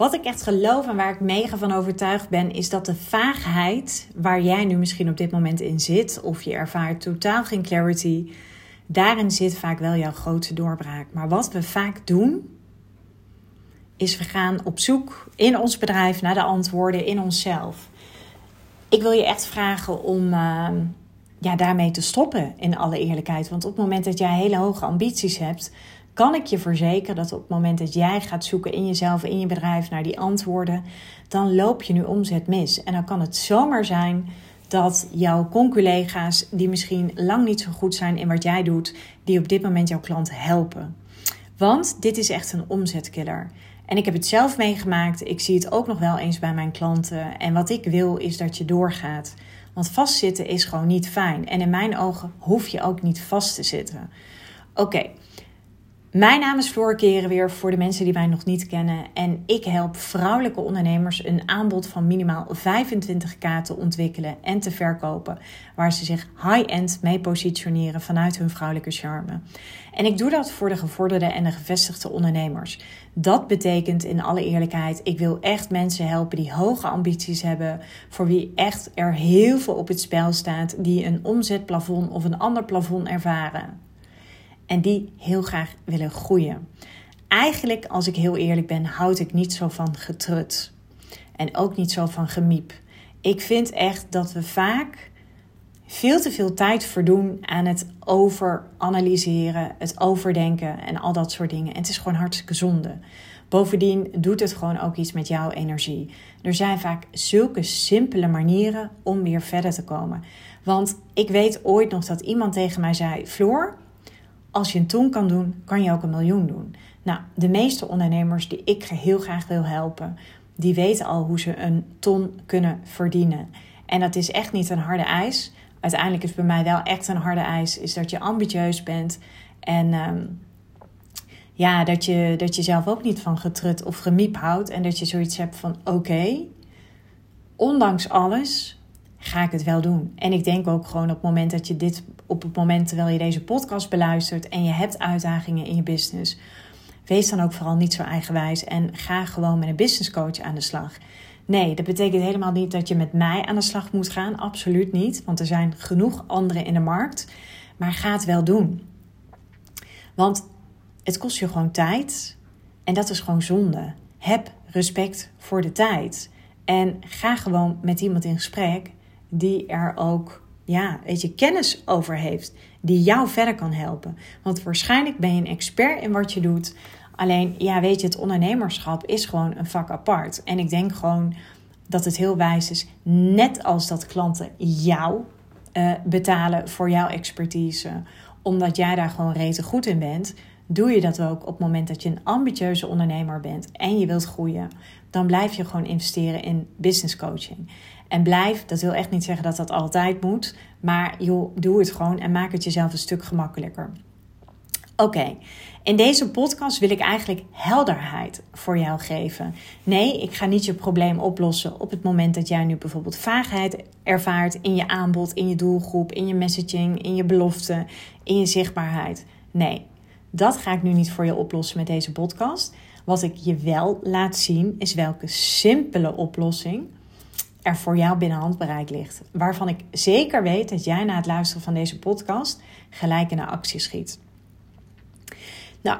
Wat ik echt geloof en waar ik mega van overtuigd ben, is dat de vaagheid waar jij nu misschien op dit moment in zit, of je ervaart totaal geen clarity, daarin zit vaak wel jouw grootste doorbraak. Maar wat we vaak doen, is we gaan op zoek in ons bedrijf naar de antwoorden in onszelf. Ik wil je echt vragen om ehm, ja, daarmee te stoppen, in alle eerlijkheid. Want op het moment dat jij hele hoge ambities hebt, kan ik je verzekeren dat op het moment dat jij gaat zoeken in jezelf, in je bedrijf naar die antwoorden, dan loop je nu omzet mis. En dan kan het zomaar zijn dat jouw conculega's, die misschien lang niet zo goed zijn in wat jij doet, die op dit moment jouw klant helpen. Want dit is echt een omzetkiller. En ik heb het zelf meegemaakt. Ik zie het ook nog wel eens bij mijn klanten. En wat ik wil is dat je doorgaat. Want vastzitten is gewoon niet fijn. En in mijn ogen hoef je ook niet vast te zitten. Oké, mijn naam is Floor weer voor de mensen die mij nog niet kennen. En ik help vrouwelijke ondernemers een aanbod van minimaal 25k te ontwikkelen en te verkopen. Waar ze zich high-end mee positioneren vanuit hun vrouwelijke charme. En ik doe dat voor de gevorderde en de gevestigde ondernemers. Dat betekent in alle eerlijkheid, ik wil echt mensen helpen die hoge ambities hebben. Voor wie echt er heel veel op het spel staat. Die een omzetplafond of een ander plafond ervaren en die heel graag willen groeien. Eigenlijk, als ik heel eerlijk ben, houd ik niet zo van getrut. En ook niet zo van gemiep. Ik vind echt dat we vaak veel te veel tijd verdoen aan het overanalyseren, het overdenken en al dat soort dingen. En het is gewoon hartstikke zonde. Bovendien doet het gewoon ook iets met jouw energie. Er zijn vaak zulke simpele manieren om weer verder te komen. Want ik weet ooit nog dat iemand tegen mij zei: Floor, als je een ton kan doen, kan je ook een miljoen doen. Nou, de meeste ondernemers die ik heel graag wil helpen, die weten al hoe ze een ton kunnen verdienen. En dat is echt niet een harde eis. Uiteindelijk is bij mij wel echt een harde eis, is dat je ambitieus bent en ehm, ja, dat je, dat je zelf ook niet van getrut of gemiep houdt en dat je zoiets hebt van oké, ondanks alles ga ik het wel doen. En ik denk ook gewoon op het moment dat je dit, op het moment terwijl je deze podcast beluistert en je hebt uitdagingen in je business, wees dan ook vooral niet zo eigenwijs en ga gewoon met een business coach aan de slag. Nee, dat betekent helemaal niet dat je met mij aan de slag moet gaan. Absoluut niet, want er zijn genoeg anderen in de markt. Maar ga het wel doen. Want het kost je gewoon tijd en dat is gewoon zonde. Heb respect voor de tijd. En ga gewoon met iemand in gesprek die er ook ja, weet je, kennis over heeft, die jou verder kan helpen. Want waarschijnlijk ben je een expert in wat je doet. Alleen, ja, weet je, het ondernemerschap is gewoon een vak apart. En ik denk gewoon dat het heel wijs is, net als dat klanten jou uh, betalen voor jouw expertise, omdat jij daar gewoon rete goed in bent, doe je dat ook op het moment dat je een ambitieuze ondernemer bent en je wilt groeien. Dan blijf je gewoon investeren in business coaching. En blijf, dat wil echt niet zeggen dat dat altijd moet. Maar joh, doe het gewoon en maak het jezelf een stuk gemakkelijker. Oké, in deze podcast wil ik eigenlijk helderheid voor jou geven. Nee, ik ga niet je probleem oplossen op het moment dat jij nu bijvoorbeeld vaagheid ervaart in je aanbod, in je doelgroep, in je messaging, in je belofte, in je zichtbaarheid. Nee, dat ga ik nu niet voor je oplossen met deze podcast. Wat ik je wel laat zien is welke simpele oplossing er voor jou binnen handbereik ligt. Waarvan ik zeker weet dat jij na het luisteren van deze podcast gelijk in de actie schiet. Nou,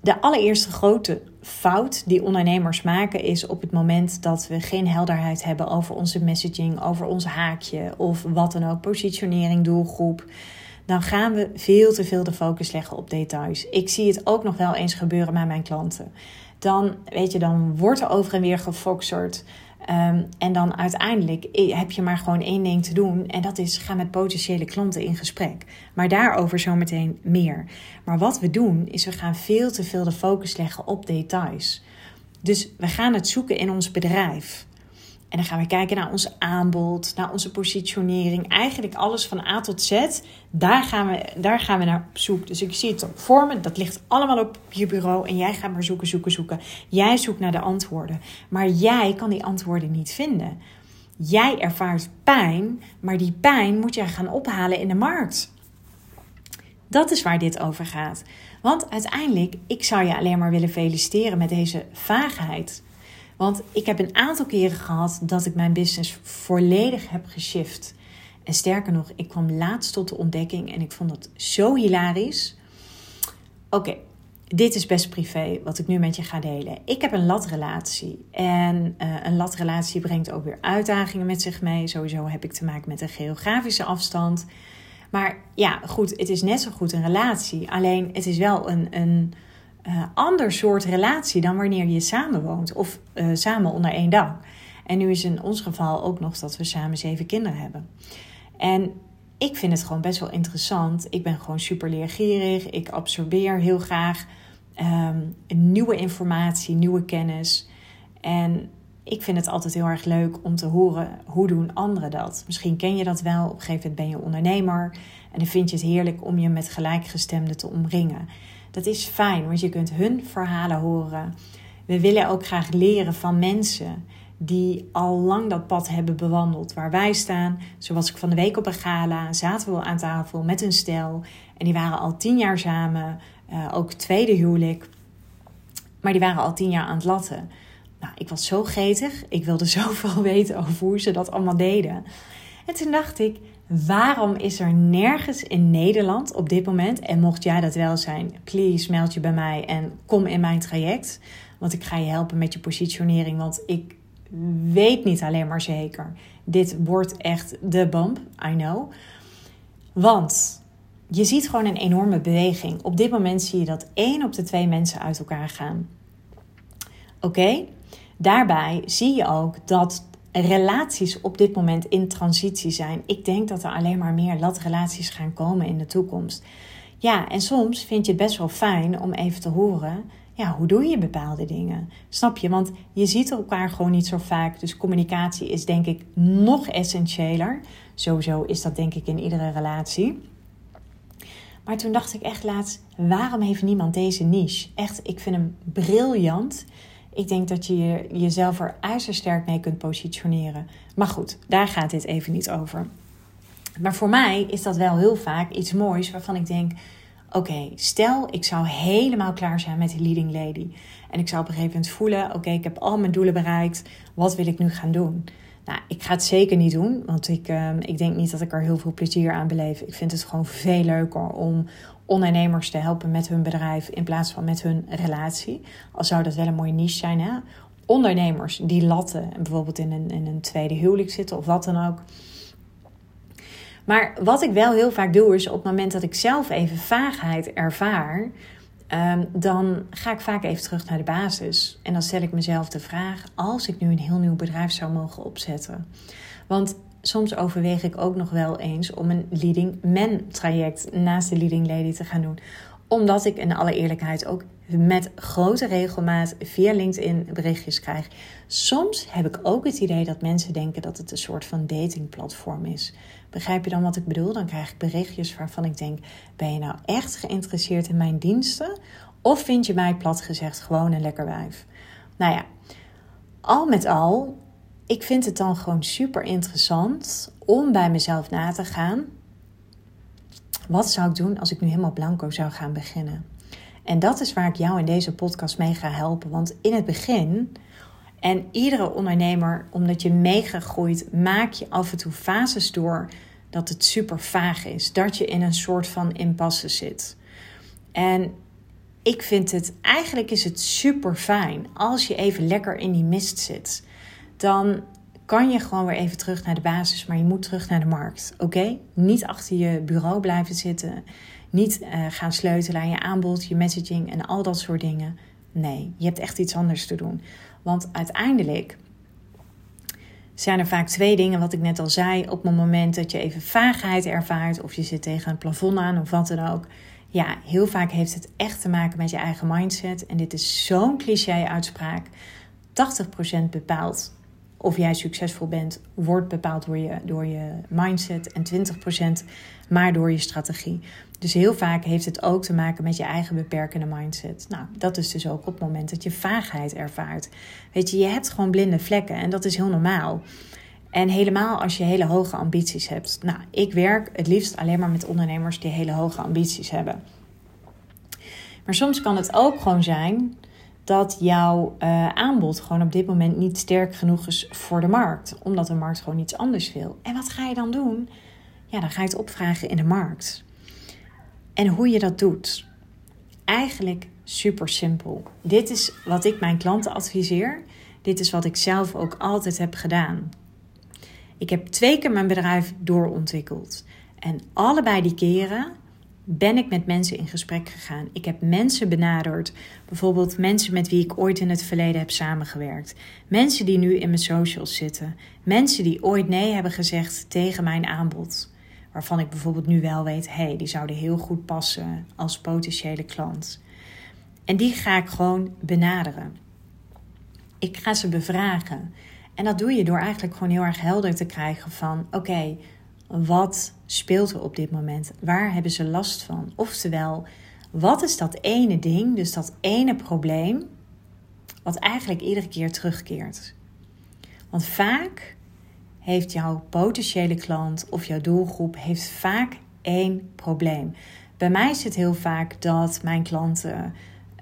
de allereerste grote fout die ondernemers maken is op het moment dat we geen helderheid hebben over onze messaging, over ons haakje of wat dan ook, positionering, doelgroep. Dan gaan we veel te veel de focus leggen op details. Ik zie het ook nog wel eens gebeuren bij mijn klanten. Dan, weet je, dan wordt er over en weer gefocust Ehm, en dan uiteindelijk heb je maar gewoon één ding te doen. En dat is ga met potentiële klanten in gesprek. Maar daarover zometeen meer. Maar wat we doen is we gaan veel te veel de focus leggen op details. Dus we gaan het zoeken in ons bedrijf. En dan gaan we kijken naar ons aanbod, naar onze positionering. Eigenlijk alles van A tot Z. Daar gaan we, daar gaan we naar op zoek. Dus ik zie het op vormen. Dat ligt allemaal op je bureau. En jij gaat maar zoeken, zoeken, zoeken. Jij zoekt naar de antwoorden. Maar jij kan die antwoorden niet vinden. Jij ervaart pijn, maar die pijn moet jij gaan ophalen in de markt. Dat is waar dit over gaat. Want uiteindelijk, ik zou je alleen maar willen feliciteren met deze vaagheid. Want ik heb een aantal keren gehad dat ik mijn business volledig heb geshift. En sterker nog, ik kwam laatst tot de ontdekking en ik vond dat zo hilarisch. Oké, dit is best privé wat ik nu met je ga delen. Ik heb een latrelatie. En uh, een latrelatie brengt ook weer uitdagingen met zich mee. Sowieso heb ik te maken met een geografische afstand. Maar ja, goed, het is net zo goed een relatie. Alleen het is wel een, een uh, ander soort relatie dan wanneer je samen woont of uh, samen onder één dak. En nu is in ons geval ook nog dat we samen zeven kinderen hebben. En ik vind het gewoon best wel interessant. Ik ben gewoon super leergierig. Ik absorbeer heel graag um, nieuwe informatie, nieuwe kennis. En ik vind het altijd heel erg leuk om te horen hoe doen anderen dat. Misschien ken je dat wel. Op een gegeven moment ben je ondernemer en dan vind je het heerlijk om je met gelijkgestemden te omringen. Dat is fijn, want je kunt hun verhalen horen. We willen ook graag leren van mensen die al lang dat pad hebben bewandeld waar wij staan. Zoals ik van de week op een gala zaten we aan tafel met een stel en die waren al tien jaar samen, uh, ook tweede huwelijk, maar die waren al tien jaar aan het latten. Nou, ik was zo gretig, ik wilde zoveel weten over hoe ze dat allemaal deden. En toen dacht ik, waarom is er nergens in Nederland op dit moment, en mocht jij dat wel zijn, please meld je bij mij en kom in mijn traject. Want ik ga je helpen met je positionering, want ik weet niet alleen maar zeker. Dit wordt echt de bump, I know. Want je ziet gewoon een enorme beweging. Op dit moment zie je dat één op de twee mensen uit elkaar gaan. Oké? Daarbij zie je ook dat relaties op dit moment in transitie zijn. Ik denk dat er alleen maar meer latrelaties gaan komen in de toekomst. Ja, en soms vind je het best wel fijn om even te horen ja, hoe doe je bepaalde dingen? Snap je? Want je ziet elkaar gewoon niet zo vaak. Dus communicatie is denk ik nog essentiëler. Sowieso is dat denk ik in iedere relatie. Maar toen dacht ik echt laatst, waarom heeft niemand deze niche? Echt, ik vind hem briljant. Ik denk dat je jezelf er ijzersterk mee kunt positioneren. Maar goed, daar gaat dit even niet over. Maar voor mij is dat wel heel vaak iets moois waarvan ik denk Oké, stel ik zou helemaal klaar zijn met die leading lady. En ik zou op een gegeven moment voelen: oké, ik heb al mijn doelen bereikt. Wat wil ik nu gaan doen? Nou, ik ga het zeker niet doen, want ik, uh, ik denk niet dat ik er heel veel plezier aan beleef. Ik vind het gewoon veel leuker om ondernemers te helpen met hun bedrijf in plaats van met hun relatie. Al zou dat wel een mooie niche zijn, hè? Ondernemers die latten en bijvoorbeeld in een, in een tweede huwelijk zitten of wat dan ook. Maar wat ik wel heel vaak doe, is op het moment dat ik zelf even vaagheid ervaar, um, dan ga ik vaak even terug naar de basis. En dan stel ik mezelf de vraag: als ik nu een heel nieuw bedrijf zou mogen opzetten. Want soms overweeg ik ook nog wel eens om een leading man traject naast de leading lady te gaan doen omdat ik in alle eerlijkheid ook met grote regelmaat via LinkedIn berichtjes krijg. Soms heb ik ook het idee dat mensen denken dat het een soort van datingplatform is. Begrijp je dan wat ik bedoel? Dan krijg ik berichtjes waarvan ik denk: ben je nou echt geïnteresseerd in mijn diensten? Of vind je mij plat gezegd gewoon een lekker wijf? Nou ja, al met al, ik vind het dan gewoon super interessant om bij mezelf na te gaan. Wat zou ik doen als ik nu helemaal blanco zou gaan beginnen? En dat is waar ik jou in deze podcast mee ga helpen. Want in het begin, en iedere ondernemer, omdat je mega groeit, maak je af en toe fases door dat het super vaag is. Dat je in een soort van impasse zit. En ik vind het, eigenlijk is het super fijn als je even lekker in die mist zit. Dan kan je gewoon weer even terug naar de basis, maar je moet terug naar de markt. Oké? Niet achter je bureau blijven zitten. Niet uh, gaan sleutelen aan je aanbod, je messaging en al dat soort dingen. Nee, je hebt echt iets anders te doen. Want uiteindelijk zijn er vaak twee dingen, wat ik net al zei. Op het moment dat je even vaagheid ervaart, of je zit tegen een plafond aan of wat dan ook. Ja, heel vaak heeft het echt te maken met je eigen mindset. En dit is zo'n cliché-uitspraak. 80% bepaalt of jij succesvol bent, wordt bepaald door je, door je mindset en 20% maar door je strategie. Dus heel vaak heeft het ook te maken met je eigen beperkende mindset. Nou, dat is dus ook op het moment dat je vaagheid ervaart. Weet je, je hebt gewoon blinde vlekken en dat is heel normaal. En helemaal als je hele hoge ambities hebt. Nou, ik werk het liefst alleen maar met ondernemers die hele hoge ambities hebben. Maar soms kan het ook gewoon zijn dat jouw uh, aanbod gewoon op dit moment niet sterk genoeg is voor de markt. Omdat de markt gewoon iets anders wil. En wat ga je dan doen? Ja, dan ga je het opvragen in de markt. En hoe je dat doet. Eigenlijk super simpel. Dit is wat ik mijn klanten adviseer. Dit is wat ik zelf ook altijd heb gedaan. Ik heb twee keer mijn bedrijf doorontwikkeld. En allebei die keren ben ik met mensen in gesprek gegaan. Ik heb mensen benaderd. Bijvoorbeeld mensen met wie ik ooit in het verleden heb samengewerkt. Mensen die nu in mijn socials zitten. Mensen die ooit nee hebben gezegd tegen mijn aanbod. Waarvan ik bijvoorbeeld nu wel weet, hé, hey, die zouden heel goed passen als potentiële klant. En die ga ik gewoon benaderen. Ik ga ze bevragen. En dat doe je door eigenlijk gewoon heel erg helder te krijgen van: oké, wat speelt er op dit moment? Waar hebben ze last van? Oftewel, wat is dat ene ding, dus dat ene probleem, wat eigenlijk iedere keer terugkeert? Want vaak heeft jouw potentiële klant of jouw doelgroep heeft vaak één probleem. Bij mij is het heel vaak dat mijn klanten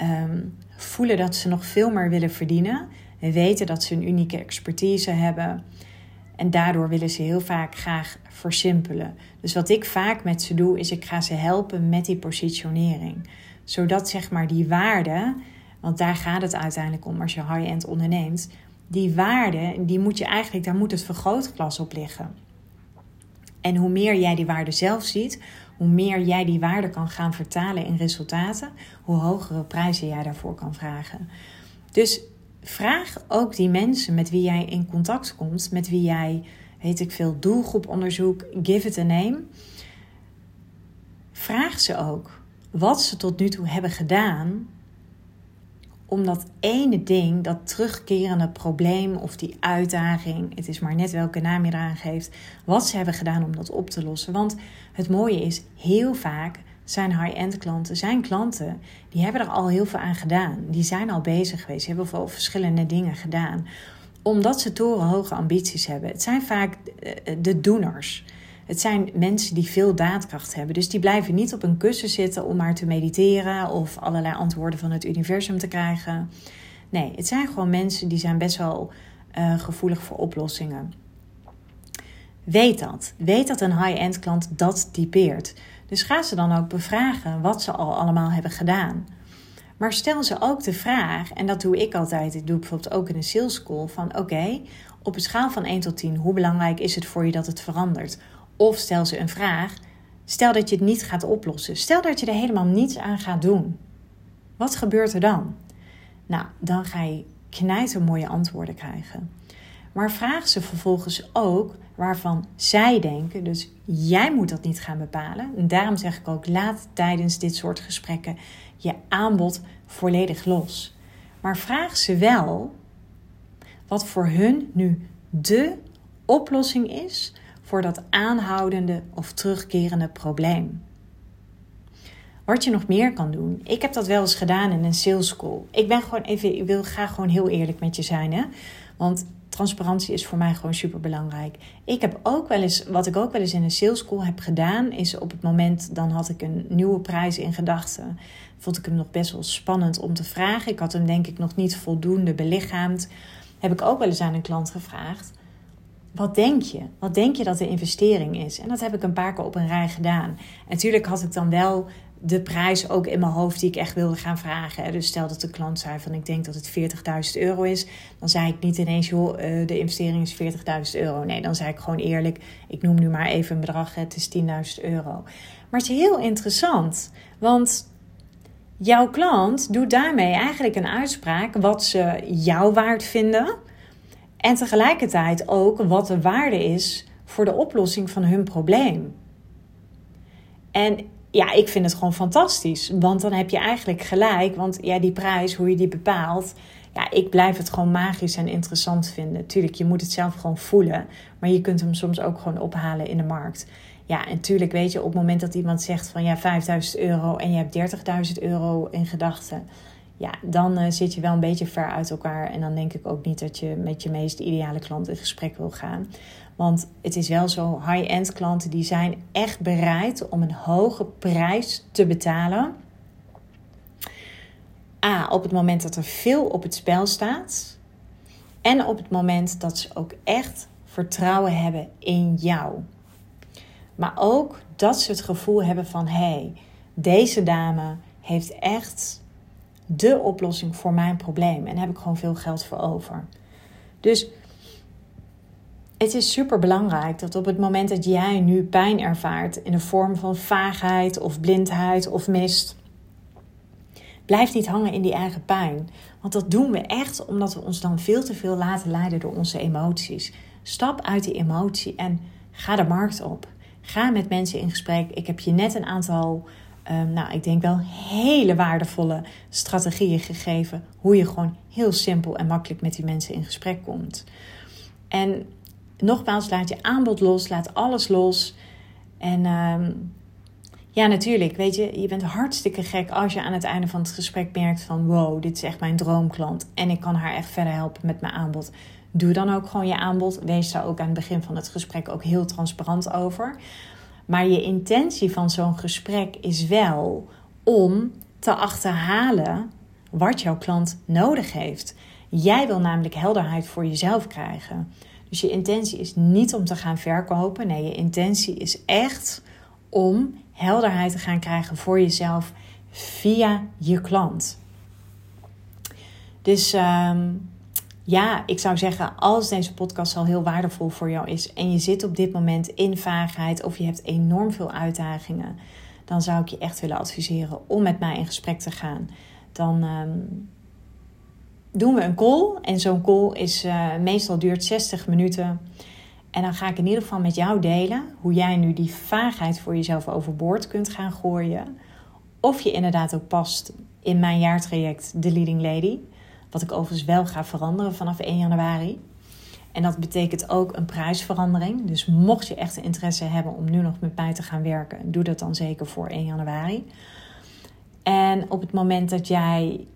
Ehm, voelen dat ze nog veel meer willen verdienen. En weten dat ze een unieke expertise hebben. En daardoor willen ze heel vaak graag versimpelen. Dus wat ik vaak met ze doe, is ik ga ze helpen met die positionering. Zodat zeg maar die waarde, want daar gaat het uiteindelijk om als je high-end onderneemt. Die waarde, die moet je eigenlijk, daar moet het vergrootglas op liggen. En hoe meer jij die waarde zelf ziet, hoe meer jij die waarde kan gaan vertalen in resultaten, hoe hogere prijzen jij daarvoor kan vragen. Dus vraag ook die mensen met wie jij in contact komt, met wie jij, weet ik veel, doelgroeponderzoek, give it a name. Vraag ze ook wat ze tot nu toe hebben gedaan om dat ene ding, dat terugkerende probleem of die uitdaging, het is maar net welke naam je eraan geeft, wat ze hebben gedaan om dat op te lossen. Want het mooie is, heel vaak zijn high-end klanten, zijn klanten, die hebben er al heel veel aan gedaan. Die zijn al bezig geweest, hebben veel verschillende dingen gedaan. Omdat ze torenhoge ambities hebben. Het zijn vaak eh, de doeners. Het zijn mensen die veel daadkracht hebben. Dus die blijven niet op een kussen zitten om maar te mediteren of allerlei antwoorden van het universum te krijgen. Nee, het zijn gewoon mensen die zijn best wel uh, gevoelig voor oplossingen. Weet dat. Weet dat een high-end klant dat typeert. Dus ga ze dan ook bevragen wat ze al allemaal hebben gedaan. Maar stel ze ook de vraag, en dat doe ik altijd, ik doe bijvoorbeeld ook in een sales call, van oké, op een schaal van 1 tot 10, hoe belangrijk is het voor je dat het verandert? Of stel ze een vraag. Stel dat je het niet gaat oplossen. Stel dat je er helemaal niets aan gaat doen. Wat gebeurt er dan? Nou, dan ga je knijter mooie antwoorden krijgen. Maar vraag ze vervolgens ook waarvan zij denken. Dus jij moet dat niet gaan bepalen. En daarom zeg ik ook: laat tijdens dit soort gesprekken je aanbod volledig los. Maar vraag ze wel wat voor hun nu de oplossing is voor dat aanhoudende of terugkerende probleem. Wat je nog meer kan doen. Ik heb dat wel eens gedaan in een sales school. Ik ben gewoon even, ik wil graag gewoon heel eerlijk met je zijn. Hè? Want transparantie is voor mij gewoon super belangrijk. Ik heb ook wel eens, wat ik ook wel eens in een sales heb gedaan, is op het moment, dan had ik een nieuwe prijs in gedachten. Vond ik hem nog best wel spannend om te vragen. Ik had hem denk ik nog niet voldoende belichaamd. Heb ik ook wel eens aan een klant gevraagd wat denk je? Wat denk je dat de investering is? En dat heb ik een paar keer op een rij gedaan. En natuurlijk had ik dan wel de prijs ook in mijn hoofd die ik echt wilde gaan vragen. Dus stel dat de klant zei van ik denk dat het 40.000 euro is. Dan zei ik niet ineens joh, eh, de investering is 40.000 euro. Nee, dan zei ik gewoon eerlijk, ik noem nu maar even een bedrag, het is 10.000 euro. Maar het is heel interessant, want jouw klant doet daarmee eigenlijk een uitspraak wat ze jou waard vinden en tegelijkertijd ook wat de waarde is voor de oplossing van hun probleem. En ja, ik vind het gewoon fantastisch. Want dan heb je eigenlijk gelijk. Want ja, die prijs, hoe je die bepaalt. Ja, ik blijf het gewoon magisch en interessant vinden. Tuurlijk, je moet het zelf gewoon voelen. Maar je kunt hem soms ook gewoon ophalen in de markt. Ja, en tuurlijk weet je, op het moment dat iemand zegt van ja, 5000 euro en je hebt 30.000 euro in gedachten ja, dan uh, zit je wel een beetje ver uit elkaar. En dan denk ik ook niet dat je met je meest ideale klant in gesprek wil gaan. Want het is wel zo, high-end klanten die zijn echt bereid om een hoge prijs te betalen. A, op het moment dat er veel op het spel staat. En op het moment dat ze ook echt vertrouwen hebben in jou. Maar ook dat ze het gevoel hebben van hé, hey, deze dame heeft echt de oplossing voor mijn probleem. En daar heb ik gewoon veel geld voor over. Dus het is super belangrijk dat op het moment dat jij nu pijn ervaart in de vorm van vaagheid of blindheid of mist, blijf niet hangen in die eigen pijn. Want dat doen we echt omdat we ons dan veel te veel laten leiden door onze emoties. Stap uit die emotie en ga de markt op. Ga met mensen in gesprek. Ik heb je net een aantal, um, nou, ik denk wel hele waardevolle strategieën gegeven. Hoe je gewoon heel simpel en makkelijk met die mensen in gesprek komt. En nogmaals, laat je aanbod los, laat alles los. En um, ja, natuurlijk, weet je, je bent hartstikke gek als je aan het einde van het gesprek merkt van wow, dit is echt mijn droomklant en ik kan haar echt verder helpen met mijn aanbod. Doe dan ook gewoon je aanbod. Wees daar ook aan het begin van het gesprek ook heel transparant over. Maar je intentie van zo'n gesprek is wel om te achterhalen wat jouw klant nodig heeft. Jij wil namelijk helderheid voor jezelf krijgen. Dus je intentie is niet om te gaan verkopen. Nee, je intentie is echt om helderheid te gaan krijgen voor jezelf via je klant. Dus ehm, ja, ik zou zeggen, als deze podcast al heel waardevol voor jou is en je zit op dit moment in vaagheid of je hebt enorm veel uitdagingen, dan zou ik je echt willen adviseren om met mij in gesprek te gaan. Dan ehm, doen we een call en zo'n call is uh, meestal duurt 60 minuten. En dan ga ik in ieder geval met jou delen hoe jij nu die vaagheid voor jezelf overboord kunt gaan gooien. Of je inderdaad ook past in mijn jaartraject The Leading Lady. Wat ik overigens wel ga veranderen vanaf 1 januari. En dat betekent ook een prijsverandering. Dus mocht je echt interesse hebben om nu nog met mij te gaan werken, doe dat dan zeker voor 1 januari. En op het moment dat jij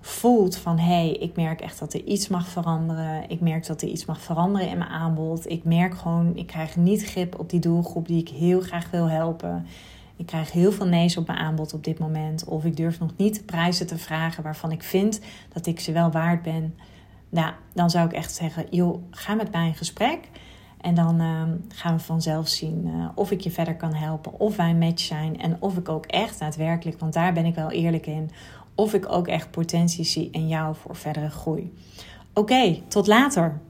voelt van hé, hey, ik merk echt dat er iets mag veranderen. Ik merk dat er iets mag veranderen in mijn aanbod. Ik merk gewoon, ik krijg niet grip op die doelgroep die ik heel graag wil helpen. Ik krijg heel veel nee's op mijn aanbod op dit moment. Of ik durf nog niet prijzen te vragen waarvan ik vind dat ik ze wel waard ben. Nou, dan zou ik echt zeggen, joh, ga met mij in gesprek. En dan ehm, gaan we vanzelf zien uh, of ik je verder kan helpen, of wij een match zijn en of ik ook echt daadwerkelijk, want daar ben ik wel eerlijk in, of ik ook echt potentie zie in jou voor verdere groei. Oké, tot later.